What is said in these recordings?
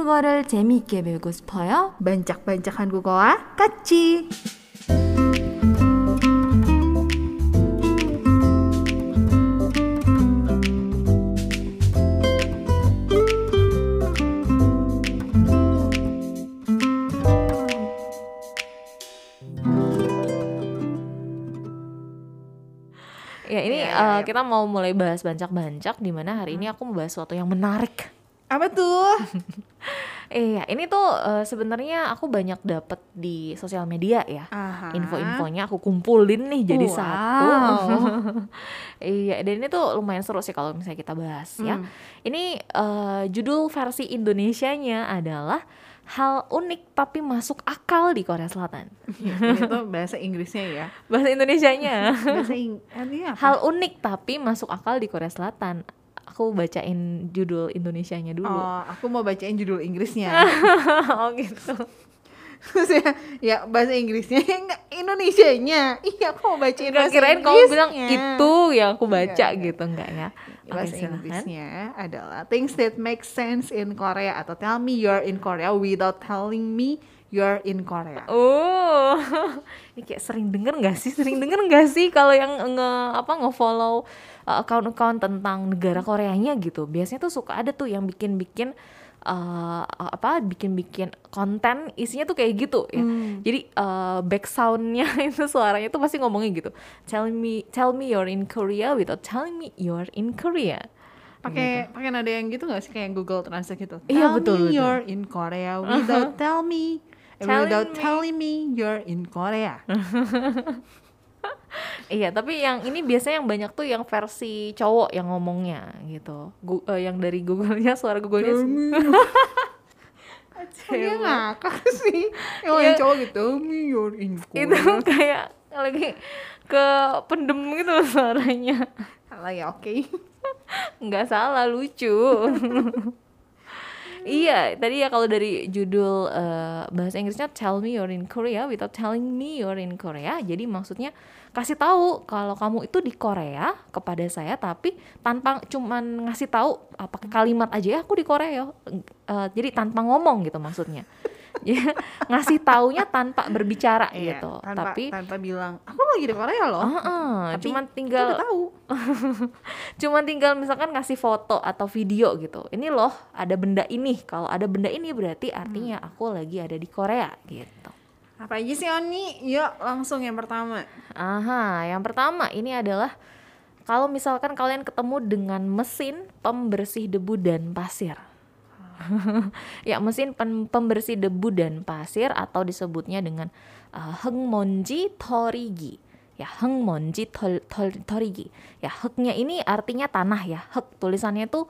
한국어를 재미있게 배우고 싶어요? 반짝반짝 한국어와 같이. Ya ini Iya, iya, eh, iya. kita mau mulai bahas bancak-bancak di mana hari ini aku mau bahas sesuatu yang menarik. apa tuh? Iya, ini tuh eh, sebenarnya aku banyak dapet di sosial media ya. Info-infonya aku kumpulin nih jadi Wow. satu. iya, dan ini tuh lumayan seru sih kalau misalnya kita bahas ya. Hmm. Ini eh, judul versi Indonesianya adalah hal unik tapi masuk akal di Korea Selatan. Ya, ini tuh bahasa Inggrisnya ya. Bahasa Indonesianya. Bahasa Ing apa? hal unik tapi masuk akal di Korea Selatan. Aku bacain judul Indonesianya dulu. Oh, aku mau bacain judul Inggrisnya. oh gitu. Terus ya, ya bahasa Inggrisnya enggak Indonesianya. Iya, aku mau bacain Enggak bahasa kirain kamu bilang itu yang aku baca Enggak, gitu enggak ya? Bahasa silakan. Inggrisnya adalah things that make sense in Korea atau tell me you're in Korea without telling me you're in Korea. Oh, ini kayak sering denger nggak sih? Sering denger nggak sih kalau yang nge apa nge-follow uh, account-account tentang negara Koreanya gitu? Biasanya tuh suka ada tuh yang bikin-bikin uh, apa bikin-bikin konten isinya tuh kayak gitu ya. Jadi uh, back soundnya itu suaranya tuh pasti ngomongnya gitu. Tell me, tell me you're in Korea without telling me you're in Korea. Pakai pakai nada yang gitu nggak sih kayak Google Translate gitu? Iya, tell betul, me betul. you're in Korea without tell me eh, Telling without me. telling me you're in Korea. Iya, tapi yang ini biasanya yang banyak tuh yang versi cowok yang ngomongnya gitu. Gu- eh, yang dari Google-nya suara Google-nya dia ngakak sih? Yang yang cowok gitu, in itu kayak lagi ke pendem gitu suaranya. Salah ya, oke. nggak salah, lucu. Iya, tadi ya kalau dari judul eh, bahasa Inggrisnya Tell me you're in Korea without telling me you're in Korea. Jadi maksudnya kasih tahu kalau kamu itu di Korea kepada saya tapi tanpa cuman ngasih tahu ah, pakai kalimat aja ya aku di Korea. Eh, jadi tanpa ngomong gitu maksudnya. Jadi ngasih taunya tanpa berbicara Iya, gitu. tanpa, tapi tanpa bilang, aku lagi di Korea loh. Heeh, Tapi cuman tinggal udah tahu. cuman tinggal misalkan ngasih foto atau video gitu. Ini loh ada benda ini. Kalau ada benda ini berarti artinya Hmm. aku lagi ada di Korea gitu. Apa aja sih Oni? Yuk langsung yang pertama. Aha, yang pertama ini adalah kalau misalkan kalian ketemu dengan mesin pembersih debu dan pasir. ya, mesin pen- pembersih debu dan pasir atau disebutnya dengan uh, hengmonji torigi. Ya, hengmonji tol, tol, torigi. Ya, heknya ini artinya tanah ya. Hek tulisannya tuh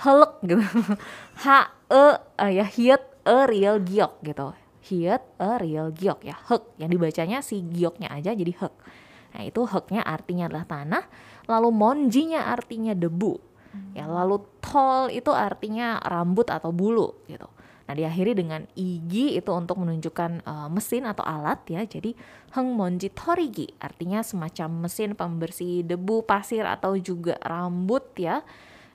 helek gitu. H e eh, ya hiet e real giok gitu. Hiet e real giok ya. Hek yang dibacanya si gioknya aja jadi hek. Nah, itu heknya artinya adalah tanah, lalu monjinya artinya debu. Ya, lalu tol itu artinya rambut atau bulu gitu. Nah, diakhiri dengan igi itu untuk menunjukkan eh, mesin atau alat ya. Jadi hengmonji torigi artinya semacam mesin pembersih debu, pasir atau juga rambut ya.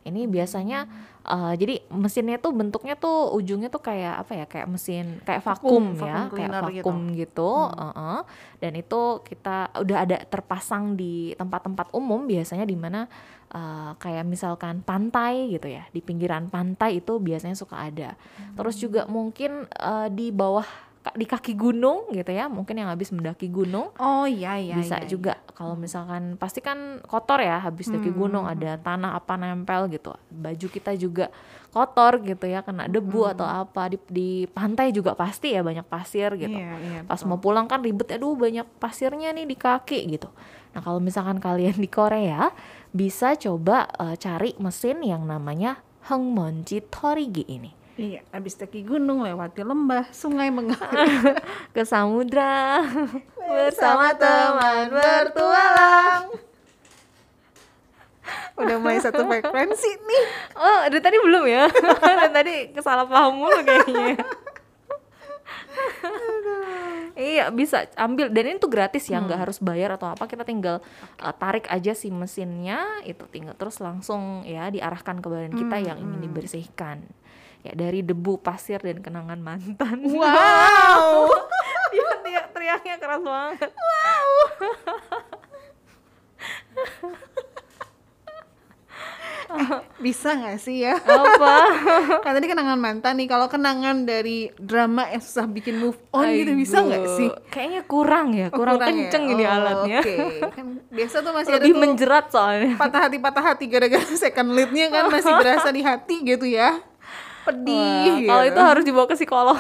Ini biasanya eh, jadi mesinnya tuh bentuknya tuh ujungnya tuh kayak apa ya? Kayak mesin kayak vakum, Vakum, ya, vakum kayak gitu. vakum gitu. heeh. Dan itu kita udah ada terpasang di tempat-tempat umum biasanya di mana eh, kayak misalkan pantai gitu ya. Di pinggiran pantai itu biasanya suka ada. Terus juga mungkin eh, di bawah di kaki gunung gitu ya. Mungkin yang habis mendaki gunung Oh iya iya. bisa iya, juga kalau misalkan pasti kan kotor ya habis daki Hmm, gunung ada tanah apa nempel gitu baju kita juga kotor gitu ya kena debu Hmm. atau apa di, di pantai juga pasti ya banyak pasir iya. gitu Iya iya. pas betul. mau pulang kan ribet aduh banyak pasirnya nih di kaki gitu nah kalau misalkan kalian di Korea bisa coba eh, cari mesin yang namanya Hengmonji Torigi ini Iya, habis daki gunung lewati lembah, sungai mengalir ke samudra bersama teman bertualang. Udah mulai satu frekuensi nih. Oh, dari tadi belum ya? Dan tadi kesalah paham mulu kayaknya. iya, bisa ambil dan ini tuh gratis ya, nggak harus bayar atau apa. Kita tinggal uh, tarik aja si mesinnya, itu tinggal terus langsung ya diarahkan ke badan kita yang ingin dibersihkan. Ya dari debu, pasir dan kenangan mantan. Wow. Dia teriak teriaknya keras banget. Bisa nggak sih ya? Apa? kan tadi kenangan mantan nih. Kalau kenangan dari drama yang susah bikin move on gitu bisa nggak sih? Kayaknya kurang ya, Oh, kurang, ya? kenceng ini Oh, alatnya. Oke, kan biasa tuh masih Lebih ada tuh menjerat soalnya. patah hati patah hati gara-gara second leadnya kan masih berasa di hati gitu ya. Pedih. Wah, Kalau gitu. itu harus dibawa ke psikolog.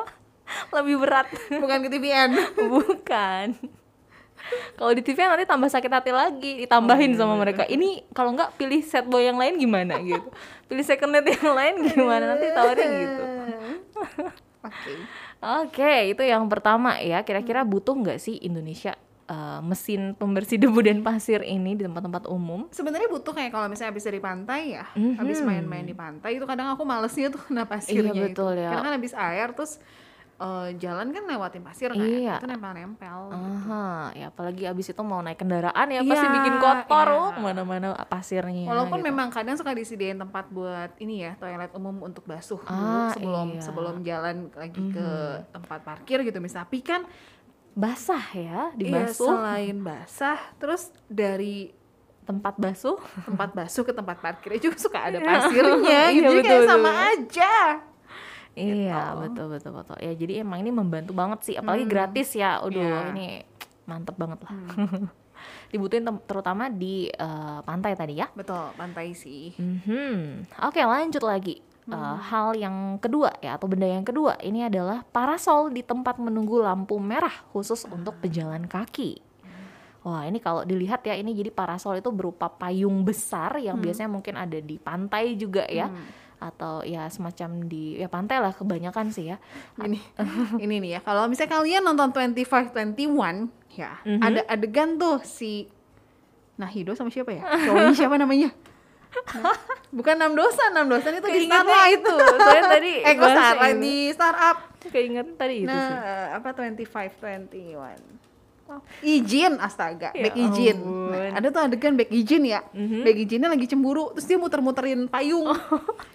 Lebih berat. bukan ke TVN. Bukan. Kalau di TV nanti tambah sakit hati lagi, ditambahin sama mereka. Ini kalau nggak pilih set boy yang lain gimana gitu. Pilih second lead yang lain gimana nanti tawarin gitu. Oke. Oke, itu yang pertama ya. Kira-kira butuh nggak sih Indonesia eh, mesin pembersih debu dan pasir ini di tempat-tempat umum? Sebenarnya butuh kayak kalau misalnya habis dari pantai ya, Mhm. habis main-main di pantai itu kadang aku malesnya tuh kena pasirnya Iya, betul itu. ya. Karena kan habis air terus eh, jalan kan lewatin pasir kan, Iya. itu nempel-nempel. Aha, ya apalagi abis itu mau naik kendaraan ya pasti Iya, bikin kotor iya. oh, ke mana-mana pasirnya. Walaupun gitu. memang kadang suka disediain tempat buat ini ya toilet umum untuk basuh dulu Ah, sebelum iya. sebelum jalan lagi ke tempat parkir gitu misalnya. Tapi kan basah ya, iya, dibasuh selain basah, terus dari tempat basuh. tempat basuh ke tempat parkirnya juga suka ada pasirnya Iya, gitu. Jadi betul, kayak betul. sama aja. Iya, betul betul betul. Ya jadi emang ini membantu banget sih, apalagi gratis ya. Aduh, Iya. ini mantep banget lah. Dibutuhin tem- terutama di eh, pantai tadi ya. Betul, pantai sih. Mhm. Oke, lanjut lagi. Eh, hal yang kedua ya atau benda yang kedua ini adalah parasol di tempat menunggu lampu merah khusus untuk pejalan kaki. Wah ini kalau dilihat ya ini jadi parasol itu berupa payung besar yang biasanya mungkin ada di pantai juga ya atau ya semacam di ya pantai lah kebanyakan sih ya. Ini ini nih ya. Kalau misalnya kalian nonton 25 21 ya, ada adegan tuh si Nahido sama siapa ya? Cowoknya siapa namanya? Bukan enam dosa, enam dosa itu di Keingetnya Starlight itu, soalnya tadi eh Starlight ini. di startup. Keinget tadi itu Nah, sih. apa 25 21. Izin astaga, Ya back izin. ampun. Nah, ada tuh adegan back izin ya. Mhm. Back izinnya lagi cemburu, terus dia muter-muterin payung.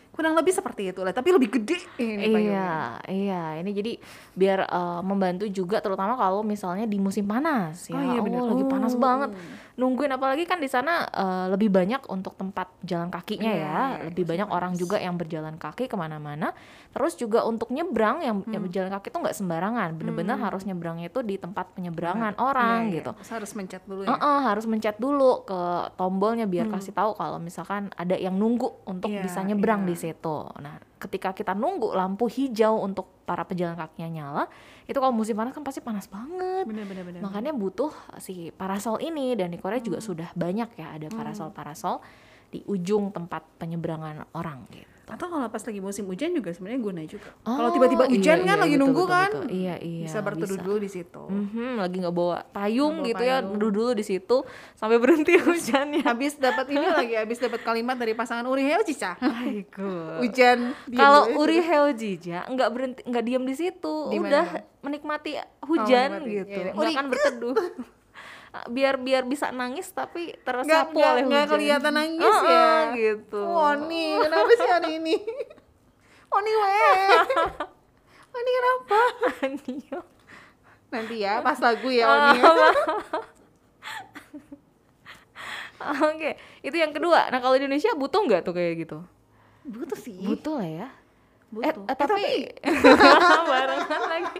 Kurang lebih seperti itu lah, tapi lebih gede ini payungnya. Iya, iya. Ini jadi biar eh, membantu juga terutama kalau misalnya di musim panas ya. Oh, iya bener. lagi panas Oh. banget. Nungguin apalagi kan di sana eh, lebih banyak untuk tempat jalan kakinya Iya, ya. iya, Lebih banyak orang juga yang berjalan kaki ke mana-mana. Terus juga untuk nyebrang yang, yang Hmm. berjalan kaki itu nggak sembarangan. Bener-bener harus nyebrangnya itu di tempat penyeberangan orang Iya, iya. gitu. Terus harus mencet dulu ya. Heeh, harus mencet dulu ke tombolnya biar kasih tahu kalau misalkan ada yang nunggu untuk Iya, bisa nyebrang iya. di situ. Nah, ketika kita nunggu lampu hijau untuk para pejalan kakinya nyala, itu kalau musim panas kan pasti panas banget. Bener-bener bener. Makanya butuh si parasol ini dan di Korea juga Hmm. sudah banyak ya ada parasol-parasol di ujung tempat penyeberangan orang gitu. Atau kalau pas lagi musim hujan juga sebenarnya guna juga. Oh, kalau tiba-tiba iya, hujan kan iya, lagi betul, nunggu betul, kan, betul. Iya, iya. bisa berteduh dulu di situ. Mhm, lagi nggak bawa payung Nggak bawa gitu ya, payung. duduk dulu di situ sampai berhenti hujannya. Habis dapat ini lagi, habis dapat kalimat dari pasangan Uri Heo Cica. Hujan. Kalau dulu. Uri Heojija nggak berhenti nggak diam di situ, Di mana, udah menikmati hujan menikmati. gitu, Iya, iya. nggak Uri, akan berteduh. biar biar bisa nangis tapi nggak tersapu nggak oleh hujan. nggak kelihatan nangis Ah, ya. gitu. Woni, kenapa sih hari ini? Woni we. Woni kenapa? Anio. Nanti ya pas lagu ya Woni. ya. Oke, itu yang kedua. Nah kalau di Indonesia butuh nggak tuh kayak gitu? Butuh sih. Butuh lah ya. Butuh. Eh, eh, Eh, tapi barengan lagi.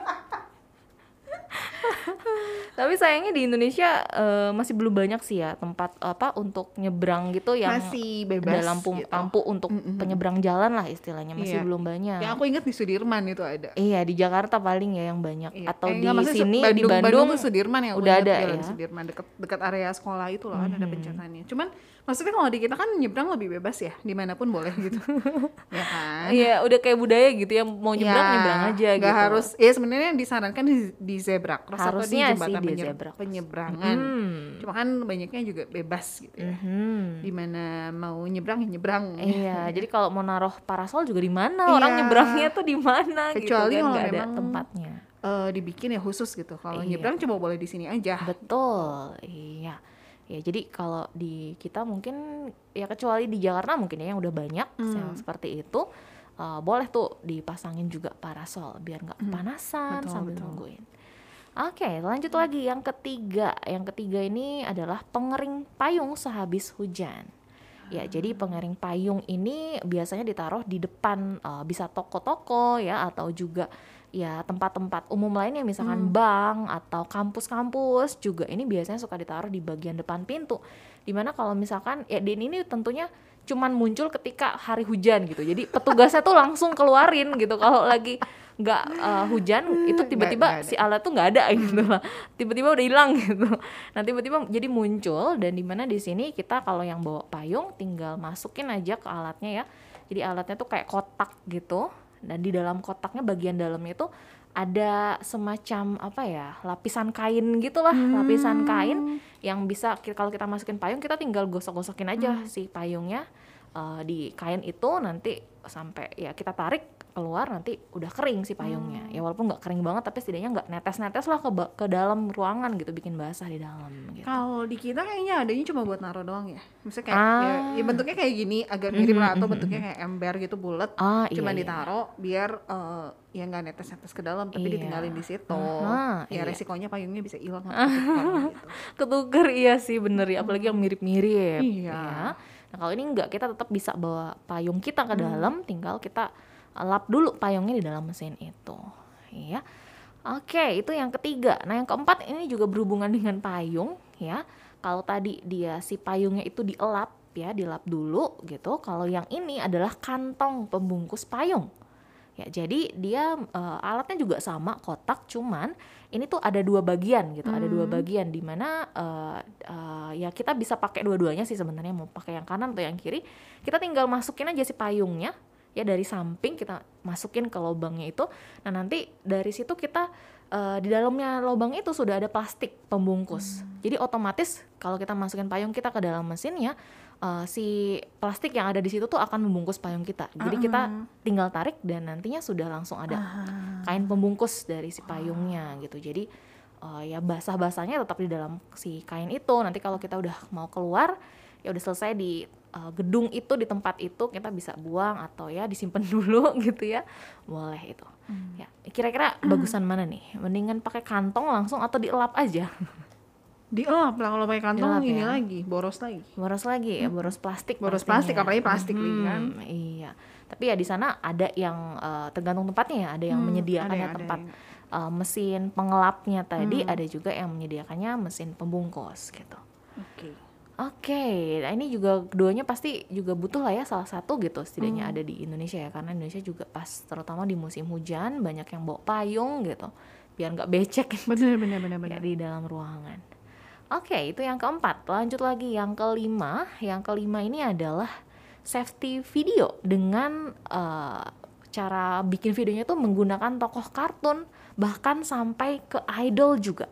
tapi sayangnya di Indonesia eh, masih belum banyak sih ya tempat apa untuk nyebrang gitu yang masih bebas. ada lampu gitu. lampu untuk penyeberang jalan lah istilahnya masih Iya. belum banyak. Yang aku ingat di Sudirman itu ada. Iya di Jakarta paling ya yang banyak Iya. atau Eh, di enggak, sini Bandung, di Bandung, tuh Sudirman yang udah ada ya. Sudirman dekat dekat area sekolah itu loh kan ada pencetannya. Cuman maksudnya kalau di kita kan nyebrang lebih bebas ya, di mana pun boleh gitu. ya kan? Iya udah kayak budaya gitu ya mau nyebrang Ya, nyebrang aja nggak gitu. harus ya sebenarnya disarankan di, di zebra cross atau di Harusnya sih jembatan di penyer- zebra penyeberangan. Hmm. Cuma kan banyaknya juga bebas gitu ya. Mhm. Di mana mau nyebrang ya nyebrang. Iya, jadi kalau mau naruh parasol juga di mana orang Iya. nyebrangnya tuh di mana gitu Kecuali kan kalau ada tempatnya. Eh, dibikin ya khusus gitu. Kalau Iya. nyebrang coba boleh di sini aja. Betul, iya. Ya jadi kalau di kita mungkin ya kecuali di Jakarta mungkin ya yang udah banyak Hmm. yang seperti itu. uh, boleh tuh dipasangin juga parasol biar nggak kepanasan betul, sambil betul. nungguin. Oke, lanjut lagi yang ketiga. Yang ketiga ini adalah pengering payung sehabis hujan. Ya, jadi pengering payung ini biasanya ditaruh di depan uh, bisa toko-toko ya atau juga ya tempat-tempat umum lainnya misalkan bank atau kampus-kampus juga ini biasanya suka ditaruh di bagian depan pintu. Di mana kalau misalkan ya dan ini tentunya cuman muncul ketika hari hujan gitu. Jadi petugasnya tuh langsung keluarin gitu. Kalau lagi nggak uh, hujan itu tiba-tiba si alat tuh nggak ada gitu lah tiba-tiba udah hilang gitu. Nah tiba-tiba jadi muncul dan di mana di sini kita kalau yang bawa payung tinggal masukin aja ke alatnya ya. Jadi alatnya tuh kayak kotak gitu dan di dalam kotaknya bagian dalamnya itu ada semacam apa ya lapisan kain gitulah. Lapisan kain yang bisa kalau kita masukin payung kita tinggal gosok-gosokin aja si payungnya eh, di kain itu. Nanti sampai ya kita tarik keluar nanti udah kering si payungnya ya walaupun nggak kering banget tapi setidaknya nggak netes-netes lah ke ke dalam ruangan gitu bikin basah di dalam gitu. Kalau di kita kayaknya adanya cuma buat naruh doang ya. Misalnya kayak Ah. ya, ya bentuknya kayak gini, agak mirip lah atau bentuknya kayak ember gitu bulat. Ah, iya, cuma iya. ditaruh biar eh, ya nggak netes-netes ke dalam tapi Iya. ditinggalin di situ. Aha, ya iya. resikonya payungnya bisa hilang gitu. ketuker iya sih bener ya apalagi yang mirip-mirip Iya. ya. Nah kalau ini enggak kita tetap bisa bawa payung kita ke dalam tinggal kita lap dulu payungnya di dalam mesin itu. Ya Oke itu yang ketiga. Nah yang keempat ini juga berhubungan dengan payung ya. Kalau tadi dia si payungnya itu dielap ya dilap dulu gitu. Kalau yang ini adalah kantong pembungkus payung. Ya, jadi dia eh, alatnya juga sama kotak, cuman ini tuh ada dua bagian gitu, ada dua bagian di mana eh, ya kita bisa pakai dua-duanya sih sebenarnya. Mau pakai yang kanan atau yang kiri. Kita tinggal masukin aja si payungnya ya dari samping kita masukin ke lubangnya itu. Nah, nanti dari situ kita eh, di dalamnya lubang itu sudah ada plastik pembungkus. Jadi otomatis kalau kita masukin payung kita ke dalam mesinnya eh, si plastik yang ada di situ tuh akan membungkus payung kita. Jadi kita tinggal tarik dan nantinya sudah langsung ada kain pembungkus dari si payungnya gitu. Jadi eh, ya basah-basahnya tetap di dalam si kain itu. Nanti kalau kita udah mau keluar ya udah selesai di eh, gedung itu di tempat itu kita bisa buang atau ya disimpan dulu gitu ya. Boleh itu. Ya, kira-kira bagusan mana nih? Mendingan pakai kantong langsung atau dielap aja? Dielap lah kalau pakai kantong Dielap ini ya. lagi, boros lagi. boros lagi ya boros plastik Boros pastinya. plastik, apalagi plastik kan. Hmm, iya tapi ya di sana ada yang eh, tergantung tempatnya ya ada yang Hmm, menyediakan ada ya yang- ada tempat yang- eh, mesin pengelapnya tadi Hmm. ada juga yang menyediakannya mesin pembungkus gitu Oke. Oke, nah ini juga keduanya pasti juga butuh lah ya salah satu gitu setidaknya Hmm. ada di Indonesia ya karena Indonesia juga pas terutama di musim hujan banyak yang bawa payung gitu biar nggak becek Bener bener bener ya, bener. di dalam ruangan. Oke, itu yang keempat. Lanjut lagi yang kelima. Yang kelima ini adalah safety video dengan eh, cara bikin videonya tuh menggunakan tokoh kartun bahkan sampai ke idol juga.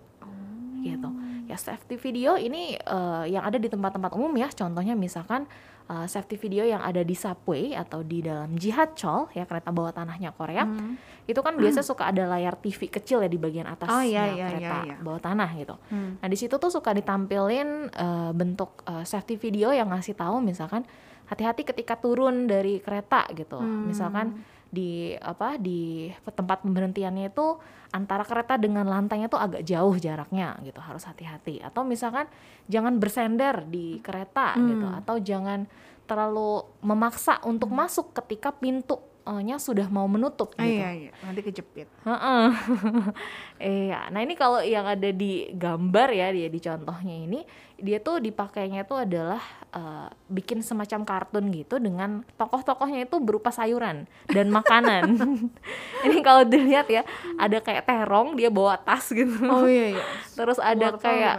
Gitu. Ya safety video ini eh, yang ada di tempat-tempat umum ya. Contohnya misalkan eh, safety video yang ada di subway atau di dalam Jihatchol ya kereta bawah tanahnya Korea Hmm. itu kan biasa suka ada layar TV kecil ya di bagian atas Oh, iya, iya, kereta iya, iya. bawah tanah gitu. Hmm. Nah di situ tuh suka ditampilin eh, bentuk eh, safety video yang ngasih tahu misalkan hati-hati ketika turun dari kereta gitu. Hmm. Misalkan di apa di tempat pemberhentiannya itu antara kereta dengan lantainya tuh agak jauh jaraknya gitu harus hati-hati. Atau misalkan jangan bersender di kereta gitu Hmm. atau jangan terlalu memaksa untuk masuk ketika pintunya sudah mau menutup Ah, gitu. iya iya, nanti kejepit. Heeh. Iya, nah ini kalau yang ada di gambar ya dia di contohnya ini dia tuh dipakainya tuh adalah eh, bikin semacam kartun gitu dengan tokoh-tokohnya itu berupa sayuran dan makanan. ini kalau dilihat ya ada kayak terong dia bawa tas gitu. Oh iya iya. Terus ada Wortel kayak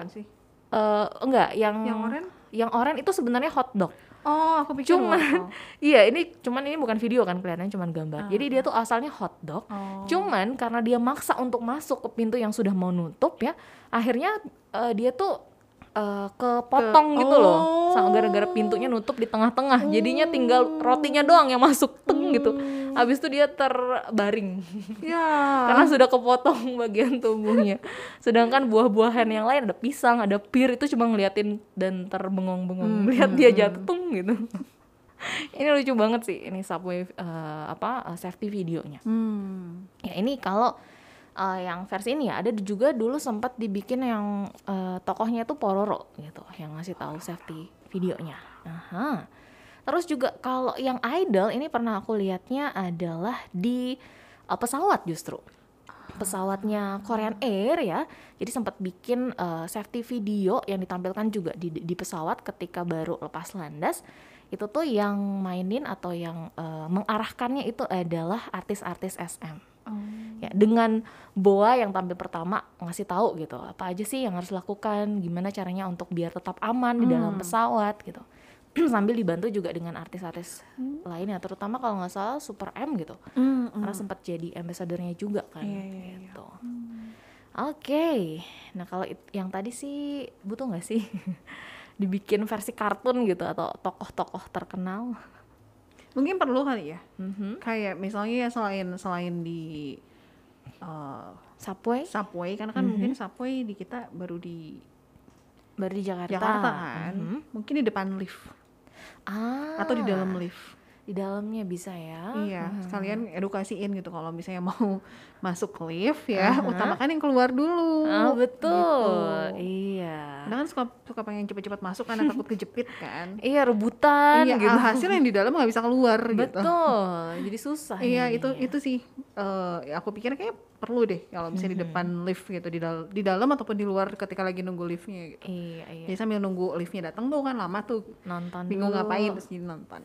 eh, enggak yang Yang oranye? yang oranye itu sebenarnya hotdog. Oh, aku pikir Cuman iya ini cuman ini bukan video kan kelihatannya cuman gambar. Jadi dia tuh asalnya hotdog. Oh. Cuman karena dia maksa untuk masuk ke pintu yang sudah mau nutup ya, akhirnya eh, dia tuh eh, kepotong Ke- gitu loh. Oh. Sama gara-gara pintunya nutup di tengah-tengah. Jadinya tinggal rotinya doang yang masuk teng gitu. Habis itu dia terbaring Ya. karena sudah kepotong bagian tubuhnya. Sedangkan buah-buahan yang lain ada pisang, ada pir itu cuma ngeliatin dan terbengong-bengong. Hmm, Lihat dia jatuh tung gitu. ini lucu banget sih ini subway eh, apa eh, safety videonya. Hmm. Ya ini kalau eh, yang versi ini ya ada juga dulu sempat dibikin yang eh, tokohnya itu Pororo gitu yang ngasih tahu safety videonya. Aha. Terus juga kalau yang idol ini pernah aku lihatnya adalah di eh, pesawat justru. Pesawatnya Korean Air ya. Jadi sempat bikin eh, safety video yang ditampilkan juga di di pesawat ketika baru lepas landas. Itu tuh yang mainin atau yang eh, mengarahkannya itu adalah artis-artis SM ya dengan Boa yang tampil pertama ngasih tahu gitu apa aja sih yang harus lakukan gimana caranya untuk biar tetap aman di dalam pesawat gitu. Sambil dibantu juga dengan artis-artis lainnya terutama kalau nggak salah Super M gitu. Hmm, karena sempat jadi ambassadornya juga kan Iya, iya, iya. gitu. Oke. Nah kalau yang tadi sih butuh nggak sih dibikin versi kartun gitu atau tokoh-tokoh terkenal Mungkin perlu kali ya. Mhm. Kayak misalnya ya selain selain di eh, Subway subway karena kan mungkin subway di kita baru di baru di Jakarta, Jakarta kan. Mhm. Mungkin di depan lift ah atau di dalam lift. Di dalamnya bisa ya Iya, sekalian edukasiin gitu kalau misalnya mau masuk lift ya, utamakan yang keluar dulu. Oh betul, Gitu. iya. Kadang kan suka suka pengen cepet-cepet masuk karena takut kejepit kan. Iya rebutan iya, gitu. hasil yang di dalam nggak bisa keluar gitu. Betul, jadi susah. Iya, itu itu sih eh, ya aku pikir kayak perlu deh kalau misalnya di depan lift gitu di dal di dalam ataupun di luar ketika lagi nunggu liftnya gitu. Iya, iya. Jadi sambil nunggu liftnya datang tuh kan lama tuh Nonton bingung dulu. ngapain terus jadi nonton.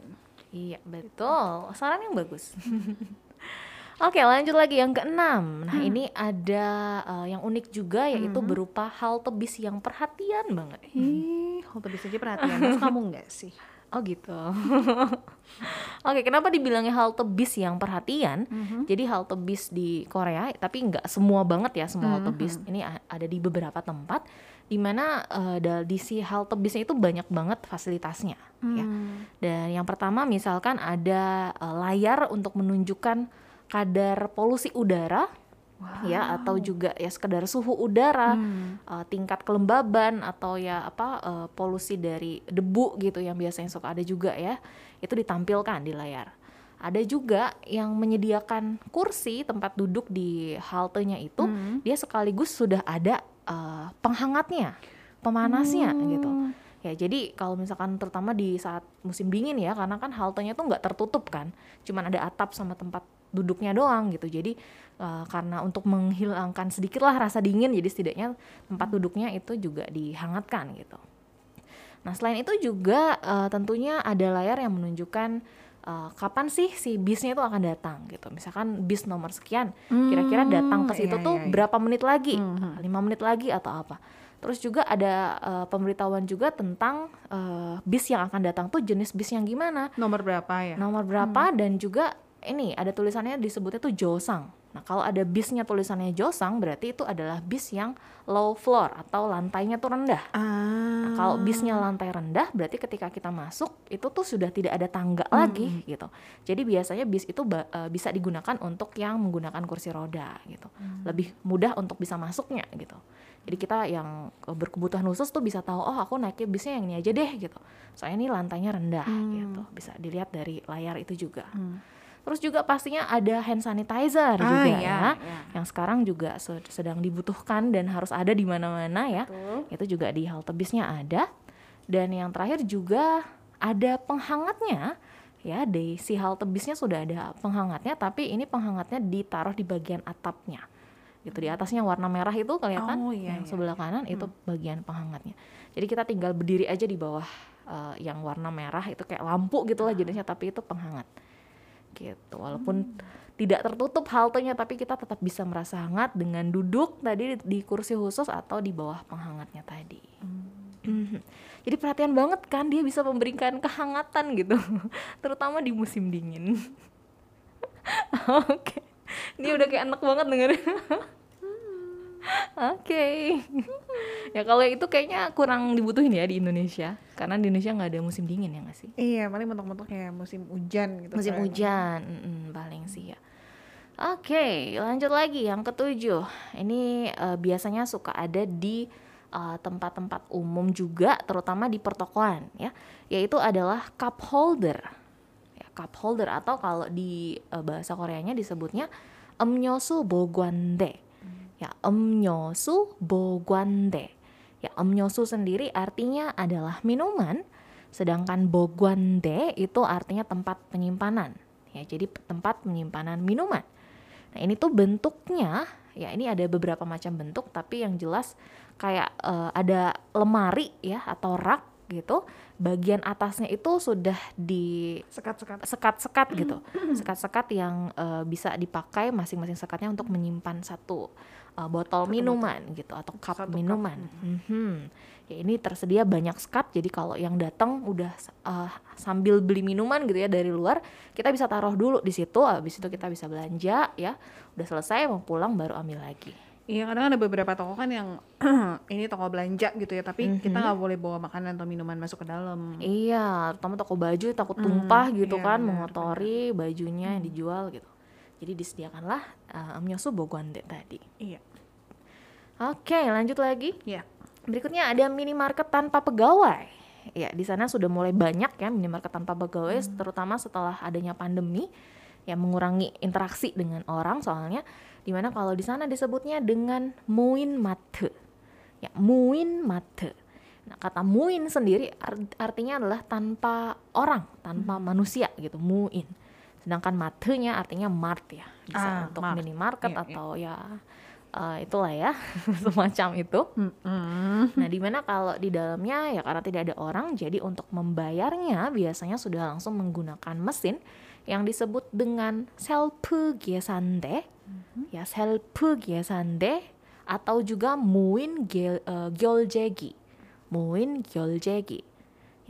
Iya, betul. Saran yang bagus. Oke, lanjut lagi yang keenam. Nah, ini ada eh, yang unik juga yaitu berupa halte bis yang perhatian banget. Ih, halte bis aja perhatian. Terus kamu enggak sih? Oh gitu. Oke, kenapa dibilangnya halte bis yang perhatian? Jadi halte bis di Korea, tapi nggak semua banget ya semua halte bis. Ini a- ada di beberapa tempat, di mana da- di si halte bisnya itu banyak banget fasilitasnya. Ya. Dan yang pertama misalkan ada eh, layar untuk menunjukkan kadar polusi udara. Ya, atau juga ya sekedar suhu udara, eh, tingkat kelembaban atau ya apa eh, polusi dari debu gitu yang biasanya suka ada juga ya, itu ditampilkan di layar. Ada juga yang menyediakan kursi tempat duduk di haltenya itu, dia sekaligus sudah ada eh, penghangatnya, pemanasnya gitu. Ya, jadi kalau misalkan terutama di saat musim dingin ya, karena kan haltenya tuh nggak tertutup kan, cuman ada atap sama tempat duduknya doang gitu. Jadi eh, karena untuk menghilangkan sedikitlah rasa dingin, jadi setidaknya tempat duduknya itu juga dihangatkan gitu. Nah selain itu juga eh, tentunya ada layar yang menunjukkan eh, kapan sih si bisnya itu akan datang gitu. Misalkan bis nomor sekian, kira-kira datang ke situ iya, tuh iya, iya. berapa menit lagi, lima menit lagi atau apa. Terus juga ada eh, pemberitahuan juga tentang eh, bis yang akan datang tuh jenis bis yang gimana, Nomor berapa ya? nomor berapa dan juga ini ada tulisannya disebutnya tuh Josang. Nah, kalau ada bisnya tulisannya Josang berarti itu adalah bis yang low floor atau lantainya tuh rendah. Ah. Nah, kalau bisnya lantai rendah berarti ketika kita masuk itu tuh sudah tidak ada tangga lagi gitu. Jadi biasanya bis itu eh, bisa digunakan untuk yang menggunakan kursi roda gitu. Lebih mudah untuk bisa masuknya gitu. Jadi kita yang eh, berkebutuhan khusus tuh bisa tahu oh aku naiknya bisnya yang ini aja deh gitu. Soalnya ini lantainya rendah gitu. Bisa dilihat dari layar itu juga. Terus juga pastinya ada hand sanitizer Ah, juga iya, ya, iya. yang sekarang juga se- sedang dibutuhkan dan harus ada di mana-mana ya. Betul. Itu juga di halte bisnya ada. Dan yang terakhir juga ada penghangatnya ya di si halte bisnya sudah ada penghangatnya tapi ini penghangatnya ditaruh di bagian atapnya gitu di atasnya warna merah itu kelihatan Oh, iya, yang iya, sebelah kanan itu bagian penghangatnya jadi kita tinggal berdiri aja di bawah eh, yang warna merah itu kayak lampu gitu lah jenisnya tapi itu penghangat gitu. Walaupun tidak tertutup haltenya tapi kita tetap bisa merasa hangat dengan duduk tadi di, di kursi khusus atau di bawah penghangatnya tadi. Mhm. jadi perhatian banget kan dia bisa memberikan kehangatan gitu terutama di musim dingin. Oke. Ini udah kayak enak banget dengerin Oke. ya kalau itu kayaknya kurang dibutuhin ya di Indonesia, karena di Indonesia nggak ada musim dingin ya nggak sih? Iya, paling mentok-mentok kayak musim hujan gitu. Musim kan. hujan, mm paling sih ya. Oke, okay, lanjut lagi yang ketujuh. Ini uh, biasanya suka ada di eh, tempat-tempat uh, umum juga, terutama di pertokoan ya. Yaitu adalah cup holder. Ya, cup holder atau kalau di uh, bahasa Koreanya disebutnya emnyosu bogwande Ya, emnyosu boguande. Ya, emnyosu sendiri artinya adalah minuman, sedangkan boguande itu artinya tempat penyimpanan. Ya, jadi tempat penyimpanan minuman. Nah, ini tuh bentuknya ya ini ada beberapa macam bentuk tapi yang jelas kayak uh, ada lemari ya atau rak gitu. Bagian atasnya itu sudah di sekat-sekat sekat-sekat gitu. Sekat-sekat yang uh, bisa dipakai masing-masing sekatnya untuk menyimpan satu uh, botol minuman botol. gitu atau cup satu minuman cup. Mm -hmm. ya ini tersedia banyak sekat jadi kalau yang datang udah uh, sambil beli minuman gitu ya dari luar kita bisa taruh dulu di situ habis itu kita bisa belanja ya udah selesai mau pulang baru ambil lagi Iya kadang ada beberapa toko kan yang ini toko belanja gitu ya, tapi mm -hmm. kita nggak boleh bawa makanan atau minuman masuk ke dalam. Iya, terutama toko baju takut mm, tumpah mm, gitu iya, kan, mengotori bajunya mm. yang dijual gitu. Jadi disediakanlah uh, amnyosu boguande tadi. Iya. Oke, lanjut lagi. Iya. Berikutnya ada minimarket tanpa pegawai. Ya, di sana sudah mulai banyak ya minimarket tanpa pegawai, mm. terutama setelah adanya pandemi yang mengurangi interaksi dengan orang soalnya di mana kalau di sana disebutnya dengan muin mate ya muin mate nah kata muin sendiri artinya adalah tanpa orang tanpa hmm. manusia gitu muin sedangkan matenya artinya mart ya bisa ah, untuk mart. minimarket yeah, atau yeah. ya uh, itulah ya semacam itu. Mm-hmm. Nah, di mana kalau di dalamnya ya karena tidak ada orang, jadi untuk membayarnya biasanya sudah langsung menggunakan mesin yang disebut dengan self gesande mm-hmm. ya self gesande atau juga muin gel, uh, gyolje기 muin gyolje기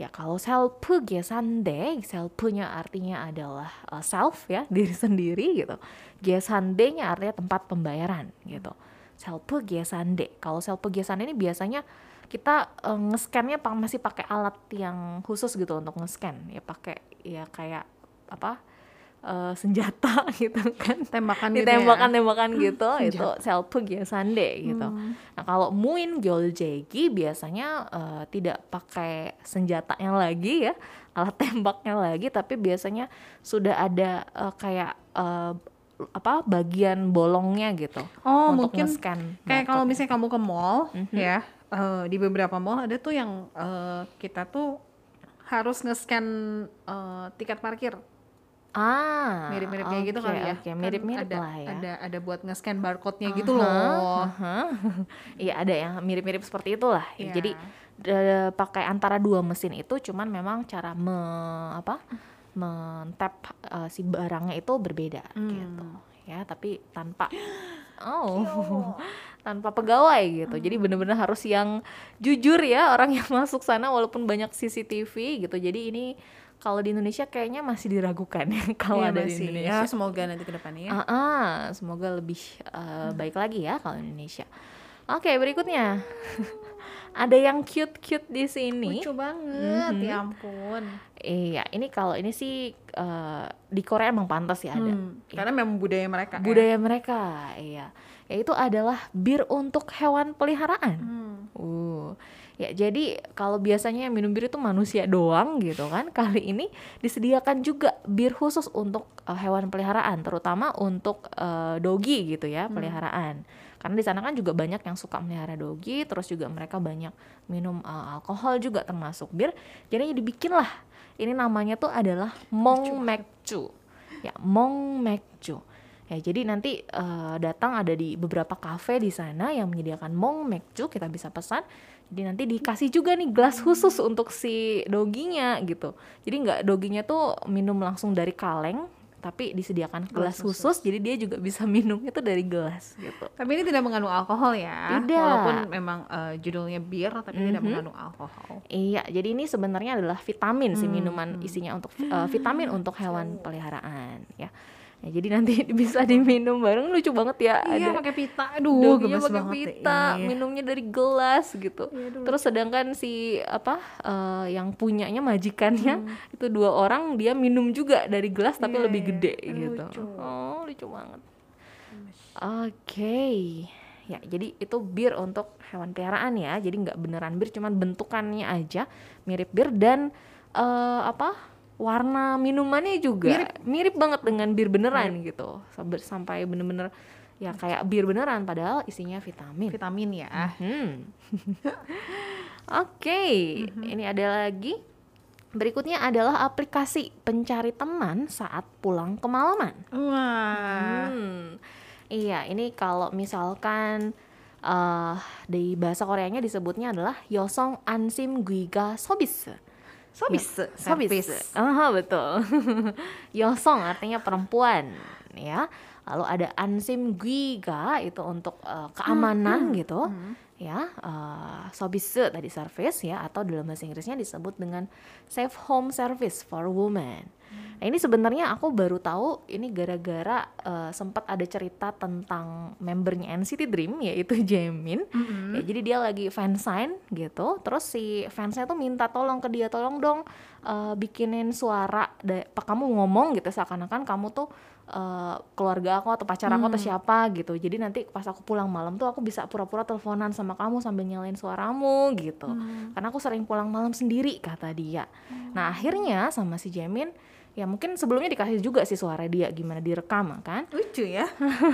ya kalau self gesande selfnya artinya adalah uh, self ya diri sendiri gitu. Gesande-nya artinya tempat pembayaran gitu. Self gesande kalau self gesande ini biasanya kita uh, nge-scannya masih pakai alat yang khusus gitu untuk nge-scan. Ya pakai ya kayak apa uh, senjata gitu kan tembakan ditembakkan gitu ya? tembakan gitu itu selpug ya sande gitu hmm. nah kalau muin gyoljegi biasanya uh, tidak pakai senjatanya lagi ya alat tembaknya lagi tapi biasanya sudah ada uh, kayak uh, apa bagian bolongnya gitu oh untuk mungkin scan kayak kalau misalnya kamu ke mall mm -hmm. ya uh, di beberapa mall ada tuh yang uh, kita tuh harus nge-scan uh, tiket parkir. Ah, mirip-mirip kayak gitu kali ya. Okay. mirip-mirip kan ada, lah ya. Ada ada buat nge-scan barcode-nya uh -huh, gitu loh. Iya, uh -huh. ada yang mirip-mirip seperti itulah. Yeah. Jadi pakai antara dua mesin itu cuman memang cara me apa? mentap uh, si barangnya itu berbeda hmm. gitu. Ya, tapi tanpa oh. tanpa pegawai gitu. Jadi hmm. bener-bener harus yang jujur ya orang yang masuk sana walaupun banyak CCTV gitu. Jadi ini kalau di Indonesia kayaknya masih diragukan ya kalau iya, ada masih. di Indonesia. Ya, semoga nanti ke depannya ya. Uh -uh, semoga lebih uh, hmm. baik lagi ya kalau Indonesia. Oke, berikutnya. ada yang cute-cute di sini. Lucu banget, mm -hmm. ya ampun. Iya, ini kalau ini sih uh, di Korea emang pantas ya ada. Hmm, ya. Karena memang budaya mereka. Ya. Budaya ya. mereka, iya. Yaitu adalah bir untuk hewan peliharaan. Hmm. Uh. Ya, jadi kalau biasanya yang minum bir itu manusia doang gitu kan. Kali ini disediakan juga bir khusus untuk uh, hewan peliharaan, terutama untuk uh, dogi gitu ya, hmm. peliharaan. Karena di sana kan juga banyak yang suka melihara dogi terus juga mereka banyak minum uh, alkohol juga termasuk bir. Jadi dibikin lah ini namanya tuh adalah mong mekcu ya mong mekcu ya jadi nanti uh, datang ada di beberapa kafe di sana yang menyediakan mong mekcu kita bisa pesan jadi nanti dikasih juga nih gelas khusus untuk si doginya gitu jadi nggak doginya tuh minum langsung dari kaleng tapi disediakan gelas khusus, khusus jadi dia juga bisa minum itu dari gelas gitu. Tapi ini tidak mengandung alkohol ya. Tidak. Walaupun memang uh, judulnya bir tapi mm -hmm. tidak mengandung alkohol. Iya, jadi ini sebenarnya adalah vitamin hmm. sih minuman isinya untuk uh, vitamin untuk hewan peliharaan ya. Ya, jadi nanti bisa diminum bareng lucu banget ya. Iya, ada pakai pita. Aduh, gemes pakai pita, iya. minumnya dari gelas gitu. Iya, Terus sedangkan si apa uh, yang punyanya majikannya hmm. itu dua orang dia minum juga dari gelas tapi iya, lebih gede iya. gitu. Lucu. Oh, lucu banget. Oke. Okay. Ya, jadi itu bir untuk hewan peliharaan ya. Jadi nggak beneran bir, cuman bentukannya aja mirip bir dan uh, apa? Warna minumannya juga mirip, banget dengan bir beneran gitu sampai bener-bener ya kayak bir beneran padahal isinya vitamin Vitamin ya. Hmm. Oke, ini ada lagi. Berikutnya adalah aplikasi pencari teman saat pulang kemalaman. Wah. Hmm. Iya, ini kalau misalkan eh di bahasa Koreanya disebutnya adalah Yosong Ansim Guiga Sobis. Sobis. Sobis. Aha, betul. Yosong artinya perempuan, ya. Lalu ada Ansim Guiga itu untuk eh, keamanan gitu. Ya, eh Sobis tadi service ya atau dalam bahasa Inggrisnya disebut dengan Safe Home Service for Women. Nah, ini sebenarnya aku baru tahu ini gara-gara eh, sempat ada cerita tentang membernya NCT Dream yaitu Jaemin. Ya, jadi dia lagi fansign gitu. Terus si fansnya tuh minta tolong ke dia, tolong dong eh, bikinin suara kamu ngomong gitu seakan-akan kamu tuh eh, keluarga aku atau pacar aku atau siapa gitu. Jadi nanti pas aku pulang malam tuh aku bisa pura-pura teleponan sama kamu sambil nyalain suaramu gitu. Karena aku sering pulang malam sendiri kata dia. Nah, akhirnya sama si Jaemin ya mungkin sebelumnya dikasih juga sih suara dia gimana direkam kan Lucu ya.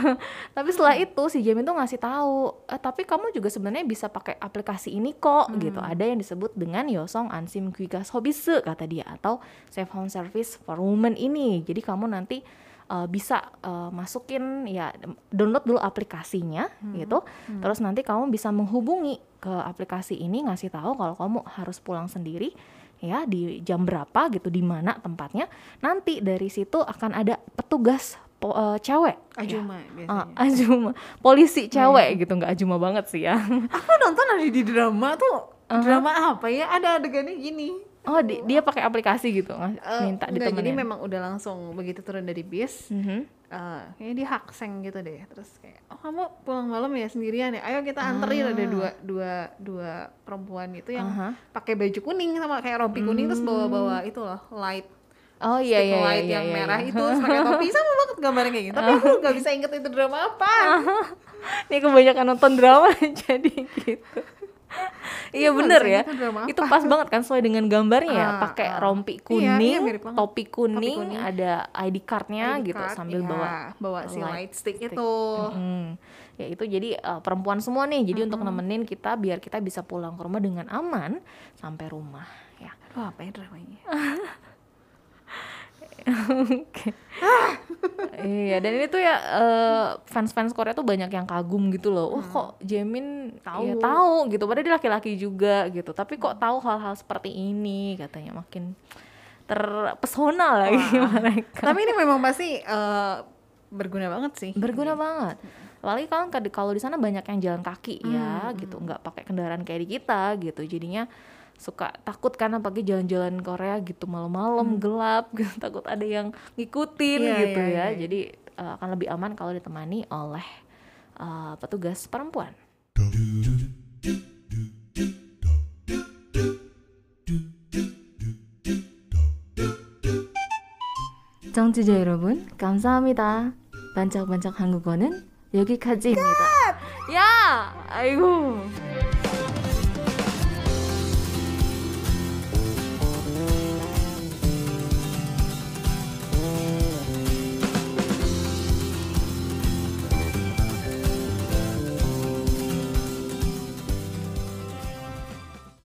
tapi setelah itu si Jamin tuh ngasih tahu eh, tapi kamu juga sebenarnya bisa pakai aplikasi ini kok gitu ada yang disebut dengan Yosong Ansim Kuiga Sobise kata dia atau Safe Home Service for Women ini jadi kamu nanti eh, bisa eh, masukin ya download dulu aplikasinya gitu. Terus nanti kamu bisa menghubungi ke aplikasi ini ngasih tahu kalau kamu harus pulang sendiri ya di jam berapa gitu di mana tempatnya. Nanti dari situ akan ada petugas po- eh, cewek. Ajuma Ah, biasanya. ajuma. Polisi cewek gitu nggak ajuma banget sih ya. Aku nonton ada di drama tuh. Drama apa ya? Ada adegannya gini. Oh di- dia pakai aplikasi gitu Eh, minta jadi ditemenin memang udah langsung begitu turun dari bis. Mhm. eh kayaknya dia hakseng gitu deh terus kayak oh kamu pulang malam ya sendirian ya ayo kita anterin ada dua dua dua perempuan itu yang Aha. pakai baju kuning sama kayak rompi kuning terus bawa bawa itu loh light oh iya stick iya light iya, yang iya, merah iya. itu terus pakai topi sama banget gambarnya kayak gitu tapi aku nggak bisa inget itu drama apa ini kebanyakan nonton drama jadi gitu iya bener bisa ya gitu itu pas banget kan sesuai dengan gambarnya ya Ah, pakai ah. rompi Iya, kuning iya, banget. topi kuning, kuning. ada ID cardnya ID gitu card, sambil iya, bawa bawa si light stick, stick. itu Hmm, ya itu jadi eh, perempuan semua nih. Jadi untuk nemenin kita biar kita bisa pulang ke rumah dengan aman sampai rumah ya. Aduh, apa ya dramanya Oke. iya, dan ini tuh ya eh, fans-fans Korea tuh banyak yang kagum gitu loh. Oh, kok Jamin tahu Tahu. tahu gitu. Padahal dia laki-laki juga gitu. Tapi kok tahu hal-hal seperti ini katanya makin terpesona lagi mereka. tapi ini memang pasti eh, berguna banget sih berguna banget apalagi kan kad- kalau di sana banyak yang jalan kaki ya gitu nggak pakai kendaraan kayak di kita gitu jadinya suka takut karena pagi jalan-jalan Korea gitu malam-malam gelap gitu takut ada yang ngikutin Iya, gitu iya, ya iya. jadi eh, akan lebih aman kalau ditemani oleh eh, petugas perempuan 청취자 여러분, 감사합니다. 반짝반짝 한국어는 여기까지입니다. ya ayo